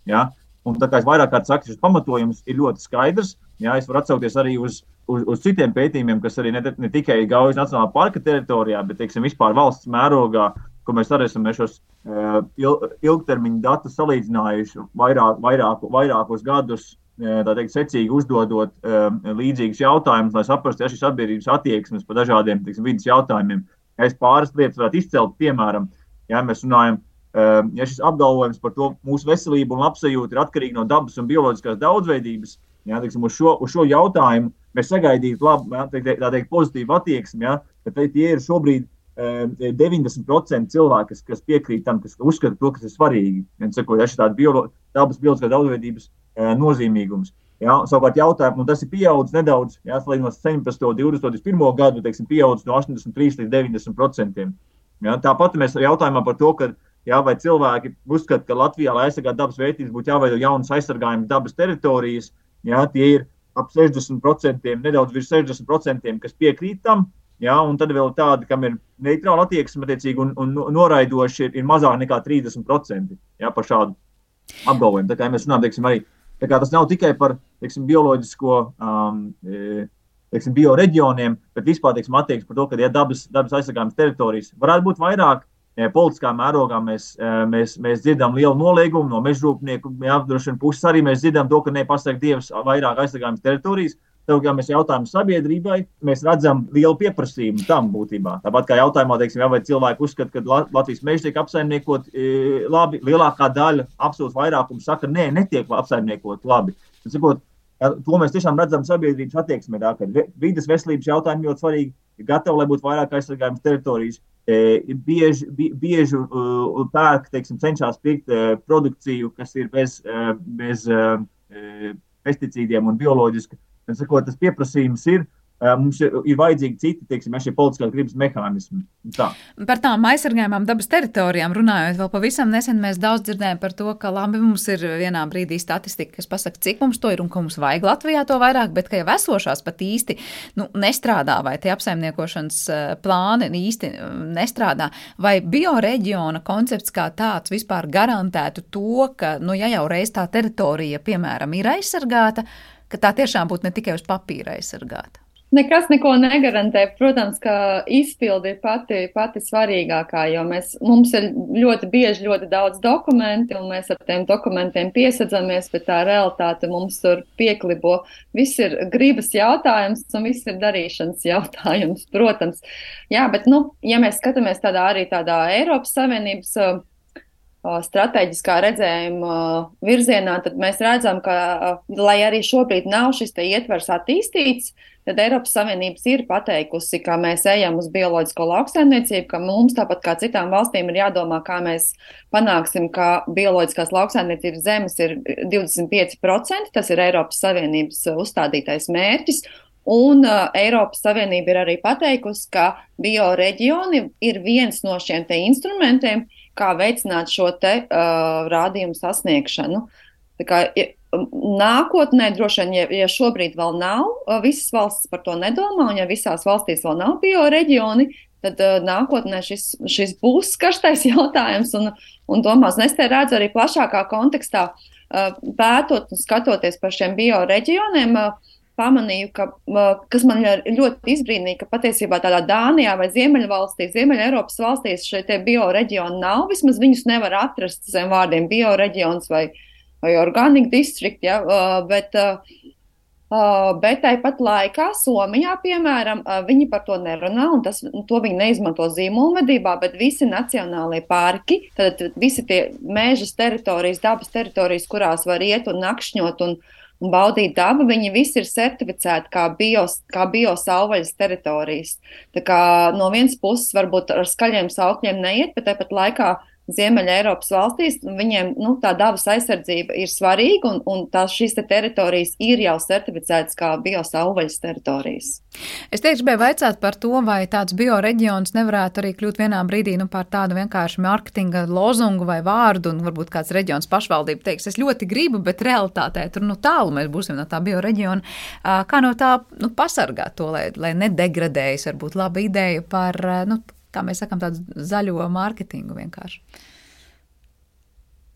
Ja? Un tā kā es vairāk kārt saku, šis pamatojums ir ļoti skaidrs. Jā, es varu atsaukties arī uz, uz, uz citiem pētījumiem, kas arī ne, ne tikai Gaujas Nacionālā parka teritorijā, bet teiksim, vispār valsts mērogā, ko mēs arī esam šos uh, il, ilgtermiņa datus salīdzinājuši vairāk, vairāk, vairākus gadus. Tā teikt, secīgi uzdodot um, līdzīgus jautājumus, lai saprastu, ja šis sabiedrības attieksmes par dažādiem teiksim, vidas jautājumiem. Ja es pāris lietas varētu izcelt, piemēram, Ja mēs runājam, ehm, ja šis apgalvojums par to mūsu veselību un labsajūtu ir atkarīgi no dabas un bioloģiskās daudzveidības, ja, teiksim, uz, šo, uz šo jautājumu mēs sagaidītu labu, ja, teikt, tā teikt, pozitīvu attieksmi, ja, tad tie ir šobrīd 90% ehm, cilvēki, kas, kas piekrīt tam, kas uzskata to, kas ir svarīgi. Ja, sakot, ja šī biolo, dabas bioloģiskās daudzveidības ehm, nozīmīgums. Ja, savukārt, jautājums, un tas ir pieaudzis nedaudz, ja, salīdzinot 17, 20, 21 gadu, teiksim, pieaudzis no 83 līdz 90 procentiem. Ja, tāpat mēs jautājumā par to, ka, ja, vai cilvēki uzskata, ka Latvijā, lai aizsargātu dabas vērtības, būtu jāveido jaunas aizsargājumas dabas teritorijas. Ja, tie ir ap 60%, nedaudz virs 60%, kas piekrīt tam. Ja, un tad vēl tādi, kam ir neitrāla attieksme, un, un noraidoši ir, ir mazāk nekā 30% ja, par šādu apgalvojumu. Tā kā mēs runājam, teiksim, arī tas nav tikai par teiksim, bioloģisko um, e, teiksim, bioreģioniem, bet vispār teiksim, attieksme par to, ka ja dabas, dabas aizsargājamas teritorijas varētu būt vairāk. Politiskā mērogā mēs, mēs, mēs dzirdam lielu noliegumu no mežrūpnieku apdrošināšanas puses. Arī mēs dzirdam to, ka nepasaka Dievs vairāk aizsargājamas teritorijas. Tad, ja mēs jautājam sabiedrībai, mēs redzam lielu pieprasījumu tam būtībā. Tāpat kā jautājumā, teiksim, jā, vai cilvēki uzskata, ka Latvijas meža tiek apsaimniekot labi, lielākā daļa, absolūti vairākums saka, nē, netiek apsaimniekot labi. Tas, sakot, To mēs tiešām redzam sabiedrības attieksmē, tā, ka vidas veselības jautājumi ļoti svarīgi, ir gatavi, lai būtu vairāk aizsargājamas teritorijas. E, bieži, bieži uh, pērk, teiksim, cenšas pirkt uh, produkciju, kas ir bez, uh, bez pesticīdiem un bioloģiski. Tas pieprasījums ir, mums ir, ir vajadzīgi citi, teiksim, šie politiskās gribas mehānismi. Tā. Par tām aizsargājumām dabas teritorijām runājot, vēl pavisam nesen mēs daudz dzirdējām par to, ka labi mums ir vienā brīdī statistika, kas pasaka, cik mums to ir un ko mums vajag Latvijā to vairāk, bet ka jau esošās pat īsti nu, nestrādā vai tie apsaimniekošanas plāni īsti nestrādā, vai bioreģiona koncepts kā tāds vispār garantētu to, ka, nu, ja jau reiz tā teritorija, piemēram, ir aizsargāta, ka tā tiešām būtu ne tikai uz papīra aizsargāta. Nekas neko negarantē. Protams, ka izpildi ir pati, pati svarīgākā, jo mēs, mums ir ļoti bieži ļoti daudz dokumentu, un mēs ar tiem dokumentiem piesadzamies, bet tā realitāte mums tur pieklibo. Viss ir gribas jautājums, un viss ir darīšanas jautājums, protams. Jā, bet, nu, ja mēs skatāmies tādā arī tādā Eiropas Savienības strateģiskā redzējuma virzienā, tad mēs redzam, ka, lai arī šobrīd nav šis ietvers attīstīts, tad Eiropas Savienības ir pateikusi, ka mēs ejam uz bioloģisko lauksaimniecību, ka mums, tāpat kā citām valstīm, ir jādomā, kā mēs panāksim, ka bioloģiskās lauksaimniecības zemes ir 25%. Tas ir Eiropas Savienības uzstādītais mērķis. Un uh, Eiropas Savienība ir arī pateikusi, ka bioreģioni ir viens no šiem instrumentiem, uh, kā veicināt šo te uh, rādījumu sasniegšanu. Tā kā, nākotnē, droši vien, ja, ja šobrīd vēl nav, visas valstis par to nedomā, un ja visās valstīs vēl nav bioreģioni, tad uh, nākotnē šis, šis būs karstais jautājums. Un, un domās, es te redzu arī plašākā kontekstā. pētot un skatoties par šiem bioreģioniem, pamanīju, ka, kas man ļoti izbrīnīja, ka patiesībā tādā Dānijā vai Ziemeļvalstīs, Ziemeļa Eiropas valstīs šie bioreģioni nav. Vismaz viņus nevar atrast zem vārdiem bioreģions vai, vai organic district, ja, bet bet tāpat laikā Somijā, piemēram, viņi par to nerunā, un tas, to viņi neizmanto zīmolmedībā, bet visi nacionālie parki, tad visi tie mēžas teritorijas, dabas teritorijas, kurās var iet un nakšņot un, un baudīt dabu, viņi visi ir certificēti kā, bios, kā biosauvaļas teritorijas. Tā kā no vienas puses varbūt ar skaļiem saukļiem neiet, bet tāpat laikā Ziemeļa Eiropas valstīs, viņiem nu, tā dabas aizsardzība ir svarīga, un, un tās šīs te teritorijas ir jau certificētas kā biosauvaļas teritorijas. Es tieši gribēju vaicāt par to, vai tāds bioreģions nevarētu arī kļūt vienā brīdī nu, par tādu vienkārši mārketinga lozungu vai vārdu, un varbūt kāds reģions pašvaldība teiks, es ļoti gribu, bet realitātē tur nu tālu mēs būsim no tā bioreģiona. Kā no tā nu, pasargāt to, lai, lai nedegradējas, varbūt laba ideja par, nu, kā mēs sakām, tādu zaļo mārketingu vienkārši.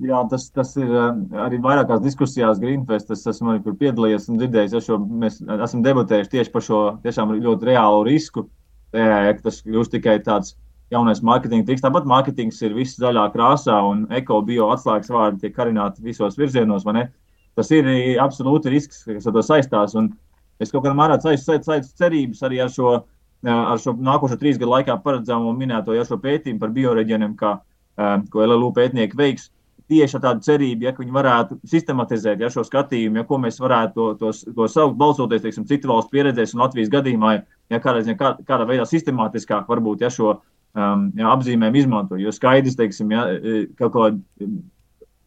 Jā, tas, tas ir eh, arī vairākās diskusijās Greenfest. Es esmu arī tur piedalījies un dzirdējis, ja šo, mēs esam debatējuši tieši par šo tiešām ļoti reālu risku, ka tas kļūst tikai tāds jaunais mārketinga triks. Tāpat mārketings ir viss zaļā krāsā un eko-bio atslēgas vārdi tiek karināti visos virzienos. Tas ir absolūti risks, kas ar to saistās. Un es kaut kādā mērā saistu cerības arī ar šo ar šo nākošo trīs gadu laikā paredzamo minēto jau šo pētījumu par bioreģioniem, kā, ko LLU pētnieki veiks. Tieši ar tādu cerību, ja viņi varētu sistematizēt ja, šo skatījumu, ja, ko mēs varētu to, to, to saukt, balsoties teiksim, citu valstu pieredzēs un Latvijas gadījumā, ja kādreiz, ja, kā, kādā veidā sistemātiskāk varbūt ja, šo um, ja, apzīmēm izmanto. Jo skaidrs, teiksim, ja, kaut kāda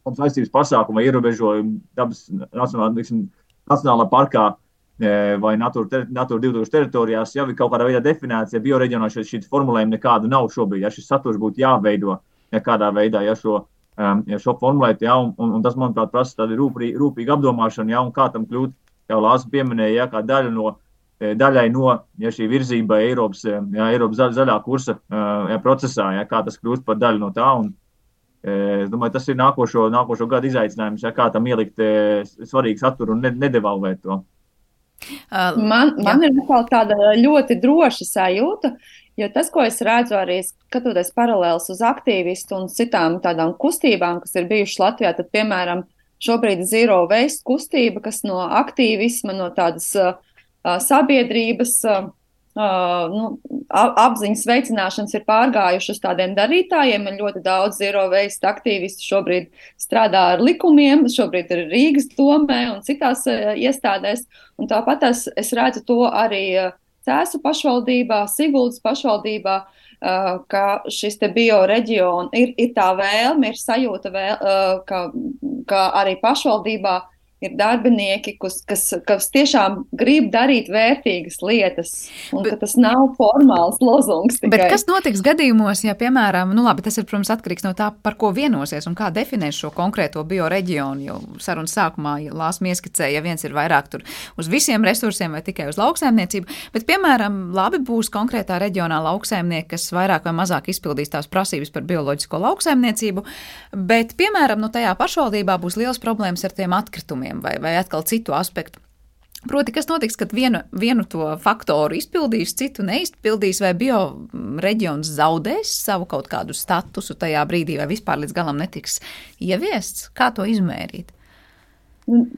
aizsardzības pasākuma ierobežojuma dabas nacionālā, teiksim, nacionālā parkā vai Natūra, Natūra 2000 teritorijās jau ir kaut kādā veidā definēts, ja bioreģionā šī, formulējuma nekāda nav šobrīd. Ja šis saturs būtu jāveido ja kādā veidā, ja šo, ja šo formulēt, ja, un, un, un tas, manuprāt, prasa tādu rūpīgu, rūpīgu apdomāšanu, ja, un kā tam kļūt, jau Lāsa pieminēja, ja, kā daļa no, daļai no ja, šī virzība Eiropas, ja, Eiropas zaļ, zaļā kursa ja, procesā, ja, kā tas kļūst par daļu no tā. Un, Es domāju, tas ir nākošo, nākošo gadu izaicinājums, ja kā tam ielikt svarīgu saturu un nedevalvēt to. Uh, man, man jā. ir tāda ļoti droša sajūta, jo tas, ko es redzu arī skatoties paralēlus uz aktīvistu un citām tādām kustībām, kas ir bijušas Latvijā, tad, piemēram, šobrīd Zero Waste kustība, kas no aktīvisma, no tādas uh, sabiedrības uh, uh, nu, apziņas veicināšanas ir pārgājuši uz tādiem darītājiem. Ļoti daudz zero waste aktīvistu šobrīd strādā ar likumiem, šobrīd ir Rīgas domē un citās iestādēs. Un tāpat es, es redzu to arī Cēsu pašvaldībā, Siguldas pašvaldībā. Uh, ka šis bioreģions ir, ir tā vēlme, ir sajūta, vēl, uh, ka, ka arī pašvaldībā uh, ir darbinieki, kas, kas, kas tiešām grib darīt vērtīgas lietas, un bet, tas nav formāls lozungs. Tikai. Bet kas notiks gadījumos, ja, piemēram, nu labi, tas ir, protams, atkarīgs no tā, par ko vienosies un kā definēs šo konkrēto bioreģionu, jo sarunas sākumā ja Lāsma ieskicēja, ja viens ir vairāk tur uz visiem resursiem vai tikai uz lauksaimniecību, bet, piemēram, labi būs konkrētā reģionā lauksaimnieki, kas vairāk vai mazāk izpildīs tās prasības par bioloģisko lauksaimniecību, bet, piemēram, nu tajā pašvaldībā būs liels problēmas ar tiem atkritumiem jautājumiem vai, vai atkal citu aspektu. Proti, kas notiks, kad vienu, vienu to faktoru izpildīs, citu neizpildīs, vai bioreģions zaudēs savu kaut kādu statusu tajā brīdī, vai vispār līdz galam netiks ieviests? Kā to izmērīt?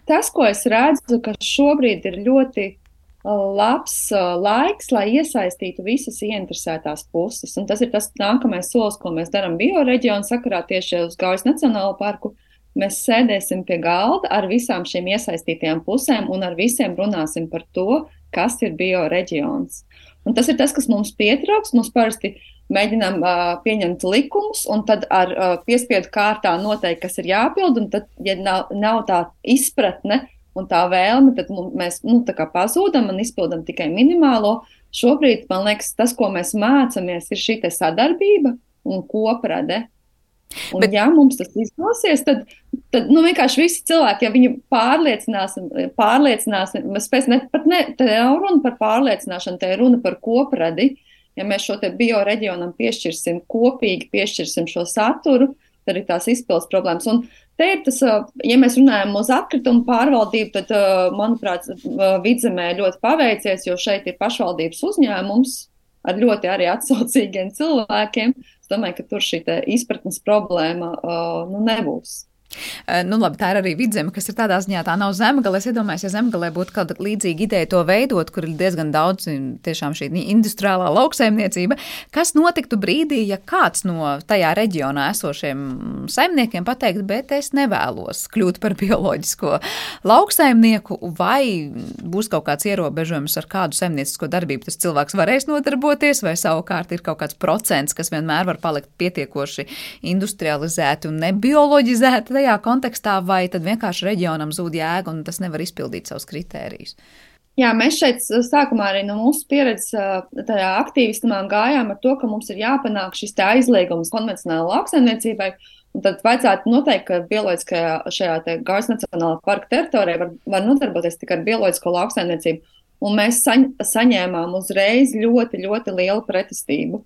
Tas, ko es redzu, ka šobrīd ir ļoti labs laiks, lai iesaistītu visas ieinteresētās puses. Un tas ir tas nākamais solis, ko mēs darām bioreģionu sakarā tieši uz Gaujas Nacionālo parku Mēs sēdēsim pie galda ar visām šīm iesaistītajām pusēm un ar visiem runāsim par to, kas ir bioreģions. Un tas ir tas, kas mums pietrauks. Mums parasti mēģinām uh, pieņemt likumus, un tad ar uh, piespiedu kārtā noteikt, kas ir jāpild. Tad, ja nav, nav tā izpratne un tā vēlme, tad mēs nu, pazūdam un izpildam tikai minimālo. Šobrīd, man liekas, tas, ko mēs mācāmies, ir šī sadarbība un koprade. Un, Bet, ja mums tas izdosies, tad, tad nu, vienkārši visi cilvēki, ja viņi pārliecināsim, pārliecināsim spēs ne pat ne, te nav runa par pārliecināšanu, te ir runa par kopradi. Ja mēs šo te bioreģionam piešķirsim kopīgi, piešķirsim šo saturu, tad ir tās izpildes problēmas. Un te ir tas, ja mēs runājam uz atkritumu pārvaldību, tad, manuprāt, vidzemē ļoti paveicies, jo šeit ir pašvaldības uzņēmums ar ļoti arī atsaucīgiem cilvēkiem. Es domāju, ka tur šī izpratnes problēma nu, nebūs. Nu, labi, tā ir arī vidzeme, kas ir tādā ziņā, tā nav zemgale. Es iedomājos, ja zemgalē būtu kāda līdzīga ideja to veidot, kur ir diezgan daudz tiešām šī industriālā lauksaimniecība. Kas notiktu brīdī, ja kāds no tajā reģionā esošiem saimniekiem pateikt, bet es nevēlos kļūt par bioloģisko lauksaimnieku, vai būs kaut kāds ierobežojums, ar kādu saimniecisko darbību tas cilvēks varēs nodarboties, vai savukārt ir kaut kāds procents, kas vienmēr var palikt pietiekoši industrializēti un nebioloģizēti tajā kontekstā, vai tad vienkārši reģionam zūd jēga un tas nevar izpildīt savus kritērijus? Jā, mēs šeit sākumā arī no mūsu pieredzes tajā aktīvismā gājām ar to, ka mums ir jāpanāk šis aizliegums konvencionālajai lauksaimniecībai. Un tad vajadzētu noteikt, ka bioloģiskajā šajā Gaujas Nacionālā parka teritorijā var, var nodarboties tikai ar bioloģisko lauksaimniecību. Un mēs saņ, saņēmām uzreiz ļoti, ļoti lielu pretestību.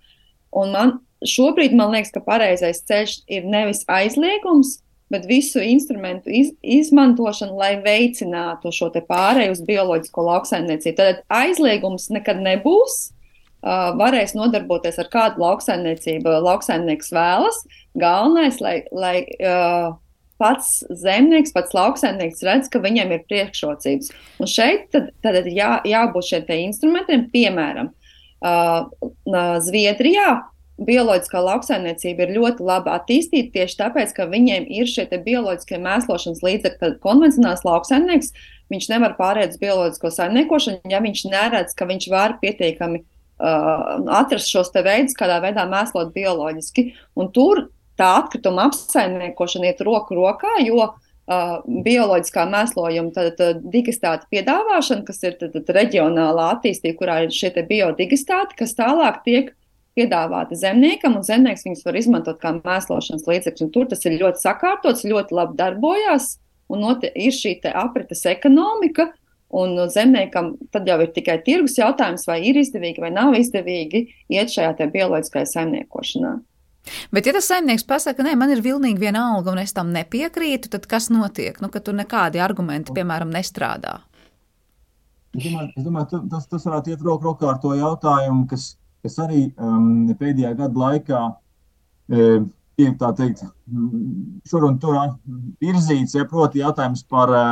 Un man šobrīd man liekas, ka pareizais ceļš ir nevis aizliegums, bet visu instrumentu iz, izmantošanu, lai veicinātu šo pārēju uz bioloģisko lauksaimniecību. Tad aizliegums nekad nebūs. Uh, varēs nodarboties ar kādu lauksaimniecību, lauksaimnieks vēlas. Galvenais, lai, lai uh, pats zemnieks, pats lauksaimnieks redz, ka viņam ir priekšrocības. Un šeit tad, tad jā, jābūt šiem instrumentiem, piemēram, uh, Zviedrijā bioloģiskā lauksaimniecība ir ļoti labi attīstīta tieši tāpēc, ka viņiem ir šie bioloģiskie mēslošanas līdzekļi. Tad konvencionāls lauksaimnieks viņš nevar pāriet uz bioloģisko saimniekošanu, ja viņš neredz, ka viņš var pietiekami uh, atrast šos veidus, kādā veidā mēslot bioloģiski. Un tur tā atkrituma apsaimniekošana iet roku rokā, jo Uh, bioloģiskā mēslojuma tad, tad, digistāta piedāvāšana, kas ir tad, tad reģionālā attīstība, kurā ir šie biodigistāti, kas tālāk tiek piedāvāti zemniekam, un zemnieks viņus var izmantot kā mēslošanas līdzekļus. Tur tas ir ļoti sakārtots, ļoti labi darbojas, un ir šī aprites ekonomika. Un zemniekam tad jau ir tikai tirgus jautājums, vai ir izdevīgi vai nav izdevīgi iet šajā bioloģiskajā saimniekošanā. Bet, ja tas saimnieks pasaka, nē, man ir vilnīgi viena alga un es tam nepiekrītu, tad kas notiek? Nu, ka tur nekādi argumenti, piemēram, nestrādā. Es domāju, es domāju tas, tas varētu iet roku rokā ar to jautājumu, kas kas arī um, pēdējā gada laikā e, tiek tā teikt, šur un tur virzīts, ja proti jautājums par e,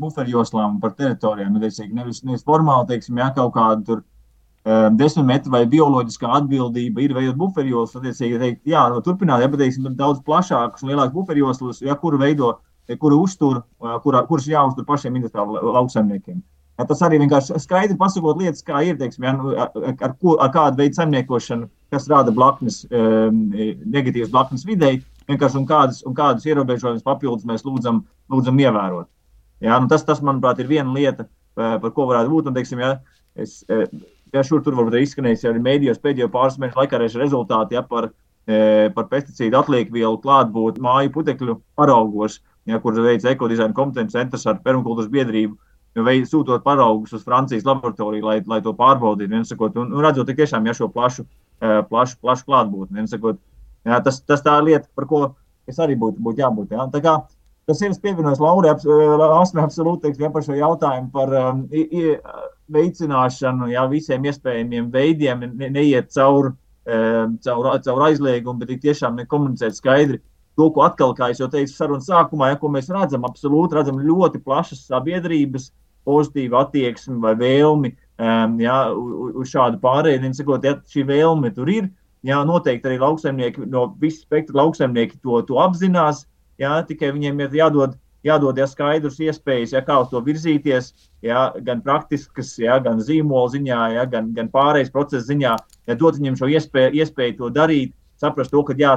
buferjoslām, par teritorijām. Nu, teicīgi, nevis, nevis formāli, teiksim, ja kaut kāda tur e, desmit metru vai bioloģiskā atbildība ir veidot buferjoslas, tad, teicīgi, teikt, jā, no turpināt, ja, bet, teiksim, daudz plašākus un lielākus buferjoslas, ja, kuru veido, kuru uztur, kura, kuras jāuztur pašiem industriāliem lauksaimniekiem. Ja tas arī vienkārši skaidri pasakot lietas, kā ir, teiksim, ja, nu, ar, ar, ko, ar kādu veidu saimniekošanu, kas rada blaknes, um, negatīvas blaknes videi, vienkārši un kādas, un kādas ierobežojumus papildus mēs lūdzam, lūdzam ievērot. Ja, nu, tas, tas, manuprāt, ir viena lieta, par ko varētu būt. Un, teiksim, ja, es, ja šur tur varbūt izskanējis arī mēdījos pēdējo pāris mēnešu laikā rezultāti ja, par, par pesticīdu atlieku vielu klātbūtni māju putekļu paraugos, ja, kur veids ekodizaina kompetences centrs ar permakultūras biedrību veids, sūtot paraugus uz Francijas laboratoriju, lai, lai to pārbaudītu. Sakot, un, un redzot tiešām ja šo plašu, plašu, plašu klātbūtni. Sakot, jā, tas, tas tā lieta, par ko es arī būtu būt jābūt. Jā. Tā kā, tas ir pievienojis Laurai Asmē absolūti teiks, par šo jautājumu par um, veicināšanu jā, visiem iespējamiem veidiem, ne, neiet cauri caur, caur aizliegumu, bet tiešām komunicēt skaidri to, ko atkal, kā jau teicu, sarunas sākumā, ja, ko mēs redzam, absolūti redzam ļoti plašas sabiedrības pozitīvu attieksmi vai vēlmi um, jā, uz, šādu pārēju. Sakot, ja šī vēlme tur ir, jā, noteikti arī lauksaimnieki no visas spektra lauksaimnieki to, to apzinās. Jā, tikai viņiem ir jādod, jādod jā, skaidrs iespējas, jā, kā uz to virzīties, jā, gan praktiskas, jā, gan zīmola ziņā, jā, gan, gan pārējais procesa ziņā, jā, dot viņiem šo iespēju, iespēju to darīt. Saprast to, ka jā,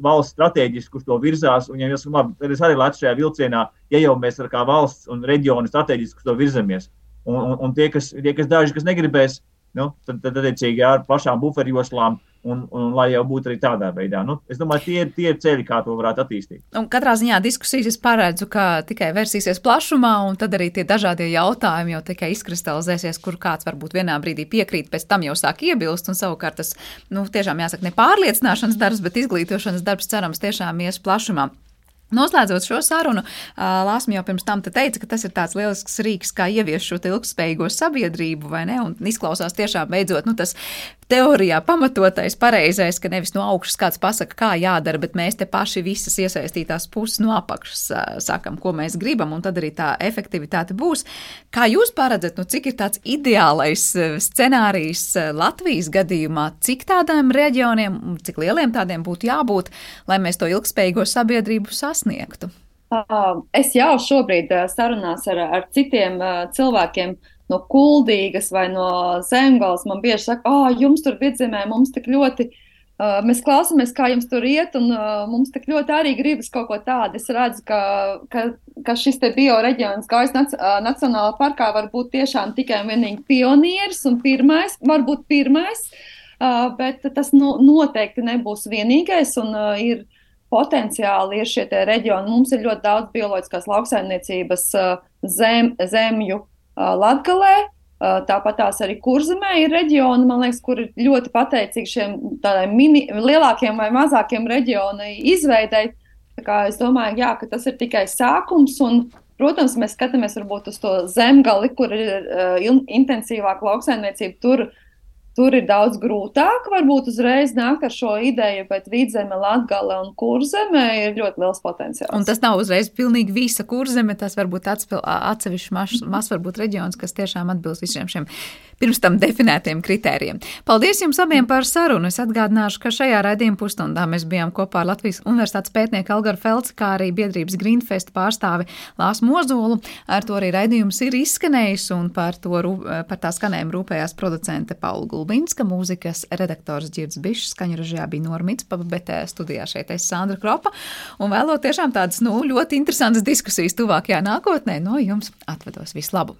valsts strateģiski uz to virzās, un, ja mēs, labi, tad es arī lecu šajā vilcienā, ja jau mēs kā valsts un reģioni strateģiski uz to virzamies. Un, un, un tie, kas, tie, kas daži, kas negribēs, nu, tad, tad attiecīgi ar plašām buferjoslām Un, un lai jau būtu arī tādā veidā. Nu, es domāju, tie tie ir ceļi, kā to varētu attīstīt. Un katrā ziņā diskusijas paredzu, ka tikai versīsies plašumā, un tad arī tie dažādie jautājumi jau tikai izkristalizēsies, kur kāds varbūt vienā brīdī piekrīt, pēc tam jau sāk iebilst. Un savukārt tas, nu, tiešām jāsaka, ne pārliecināšanas darbs, bet izglītošanas darbs cerams tiešām ies plašumā. Noslēdzot šo sarunu, Lāsma jau pirms tam te teica, ka tas ir tāds lielisks rīks, kā ievies šo ilgspējīgo sabiedrību, vai ne? Un izklausās tiešām beidzot nu, tas teorijā pamatotais, pareizais, ka nevis no augšas kāds pasaka, kā jādara, bet mēs te paši visas iesaistītās puses no apakšas sakam, ko mēs gribam, un tad arī tā efektivitāte būs. Kā jūs paredzat, nu, cik ir tāds ideālais scenārijs Latvijas gadījumā, cik tādiem reģioniem, cik lieliem tādiem būtu jābūt, lai mēs to ilgspējīgo sabiedrību sasniegtu? Es jau šobrīd sarunās ar, ar citiem cilvēkiem no Kuldīgas vai no Zemgales man bieži saka, ah, jums tur vidzemē, mums tik ļoti. Uh, mēs klausāmies, kā jums tur iet, un uh, mums tik ļoti arī gribas kaut ko tādu. Es redzu, ka, ka, ka šis te bioreģions Gaujas nac uh, Nacionālā parkā var būt tiešām tikai un vienīgi pionieris un pirmais, varbūt pirmais, uh, bet tas no, noteikti nebūs vienīgais un uh, ir potenciāli ir šie reģioni. Mums ir ļoti daudz bioloģiskās lauksaimniecības zem, zemju Latgalē. Tāpat tās arī kurzemē ir reģioni, man liekas, kur ir ļoti pateicīgi šiem mini, lielākiem vai mazākiem reģionu izveidei. Es domāju, jā, ka tas ir tikai sākums. Un, protams, mēs skatāmies varbūt uz to zemgali, kur ir uh, intensīvāka lauksaimniecība. Tur uh, Tur ir daudz grūtāk, varbūt uzreiz nākt ar šo ideju, bet vidzeme, latgale un kurzeme ir ļoti liels potenciāls. Un tas nav uzreiz pilnīgi visa kurzeme, tas varbūt atsevišķs mazs, maz varbūt reģions, kas tiešām atbilst visiem šiem pirms tam definētiem kritērijiem. Paldies jums abiem par sarunu. Es atgādināšu, ka šajā raidījuma pusstundā mēs bijām kopā ar Latvijas Universitātes pētnieku Algaru Felci, kā arī biedrības Greenfest pārstāvi Lās Mozolu. Ar to arī raidījums ir izskanējis un par, to, par tā skanējumu rūpējās producente Paula. Gulbinska, mūzikas redaktors Girds Bišs, skaņu režijā bija Normits, bet eh, studijā šeit es Sandra Kropa, un vēlot tiešām tādas, nu, ļoti interesantas diskusijas tuvākajā nākotnē, no jums atvedos visu labu!